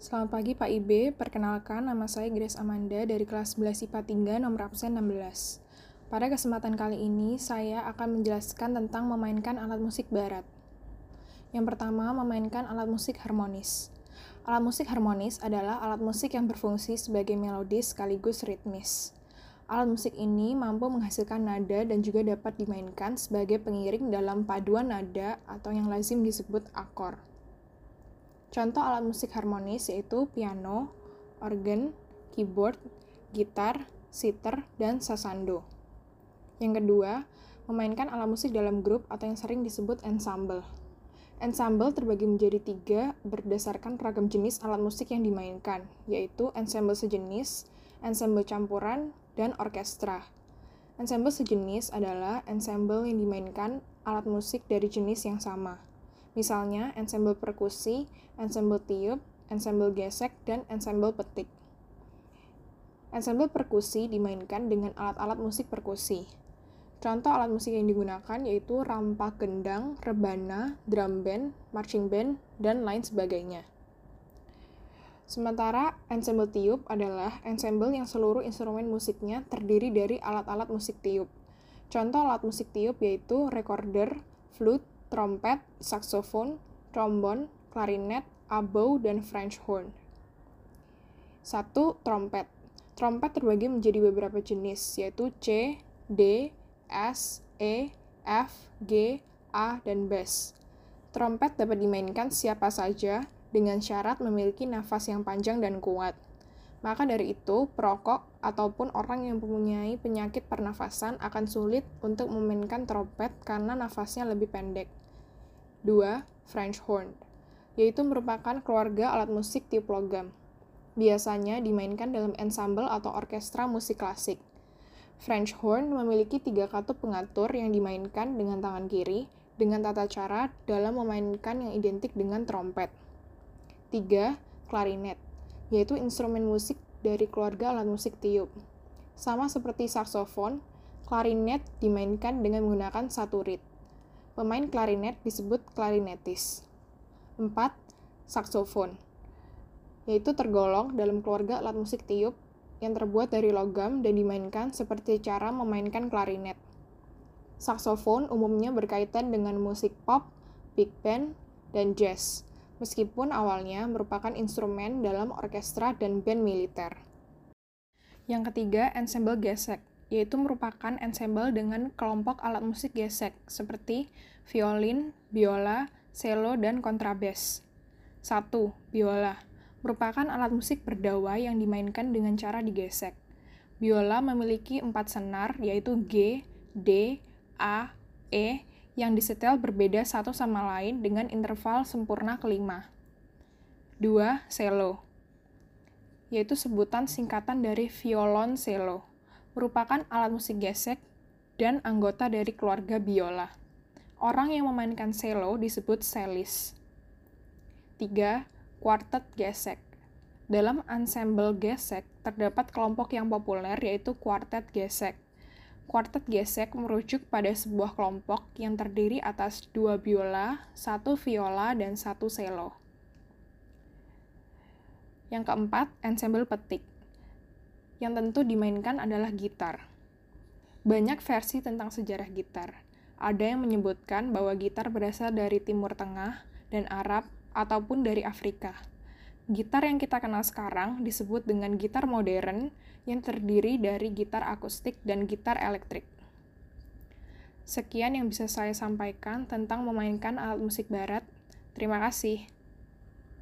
Selamat pagi Pak IB, perkenalkan nama saya Grace Amanda dari kelas 11 IPA 3 nomor absen 16. Pada kesempatan kali ini, saya akan menjelaskan tentang memainkan alat musik barat. Yang pertama, memainkan alat musik harmonis. Alat musik harmonis adalah alat musik yang berfungsi sebagai melodis sekaligus ritmis. Alat musik ini mampu menghasilkan nada dan juga dapat dimainkan sebagai pengiring dalam paduan nada atau yang lazim disebut akor. Contoh alat musik harmonis yaitu piano, organ, keyboard, gitar, sitar, dan sasando. Yang kedua, memainkan alat musik dalam grup atau yang sering disebut ensemble. Ensemble terbagi menjadi tiga berdasarkan ragam jenis alat musik yang dimainkan, yaitu ensemble sejenis, ensemble campuran, dan orkestra. Ensemble sejenis adalah ensemble yang dimainkan alat musik dari jenis yang sama. Misalnya, ensemble perkusi, ensemble tiup, ensemble gesek, dan ensemble petik. Ensemble perkusi dimainkan dengan alat-alat musik perkusi. Contoh alat musik yang digunakan yaitu rampak gendang, rebana, drum band, marching band, dan lain sebagainya. Sementara ensemble tiup adalah ensemble yang seluruh instrumen musiknya terdiri dari alat-alat musik tiup. Contoh alat musik tiup yaitu recorder, flute, trompet, saksofon, trombon, klarinet, oboe, dan French horn. 1. Trompet. Trompet terbagi menjadi beberapa jenis, yaitu C, D, S, E, F, G, A, dan bass. Trompet dapat dimainkan siapa saja dengan syarat memiliki nafas yang panjang dan kuat. Maka dari itu, perokok ataupun orang yang mempunyai penyakit pernafasan akan sulit untuk memainkan trompet karena nafasnya lebih pendek. 2. French horn, yaitu merupakan keluarga alat musik tiup logam. Biasanya dimainkan dalam ensemble atau orkestra musik klasik. French horn memiliki tiga katup pengatur yang dimainkan dengan tangan kiri dengan tata cara dalam memainkan yang identik dengan trompet. 3. Klarinet yaitu instrumen musik dari keluarga alat musik tiup. Sama seperti saksofon, klarinet dimainkan dengan menggunakan satu reed. Pemain klarinet disebut klarinetis. 4. Saksofon yaitu tergolong dalam keluarga alat musik tiup yang terbuat dari logam dan dimainkan seperti cara memainkan klarinet. Saksofon umumnya berkaitan dengan musik pop, big band, dan jazz meskipun awalnya merupakan instrumen dalam orkestra dan band militer. Yang ketiga, ensemble gesek, yaitu merupakan ensemble dengan kelompok alat musik gesek seperti violin, biola, cello, dan kontrabas. 1. Biola merupakan alat musik berdawa yang dimainkan dengan cara digesek. Biola memiliki empat senar, yaitu G, D, A, E, yang disetel berbeda satu sama lain dengan interval sempurna kelima. 2. Cello yaitu sebutan singkatan dari violoncello, merupakan alat musik gesek dan anggota dari keluarga biola. Orang yang memainkan cello disebut cellist. 3. Quartet gesek. Dalam ensemble gesek, terdapat kelompok yang populer yaitu quartet gesek Kuartet gesek merujuk pada sebuah kelompok yang terdiri atas dua biola, satu viola, dan satu cello. Yang keempat, ensemble petik. Yang tentu dimainkan adalah gitar. Banyak versi tentang sejarah gitar. Ada yang menyebutkan bahwa gitar berasal dari Timur Tengah dan Arab ataupun dari Afrika. Gitar yang kita kenal sekarang disebut dengan gitar modern yang terdiri dari gitar akustik dan gitar elektrik. Sekian yang bisa saya sampaikan tentang memainkan alat musik barat. Terima kasih.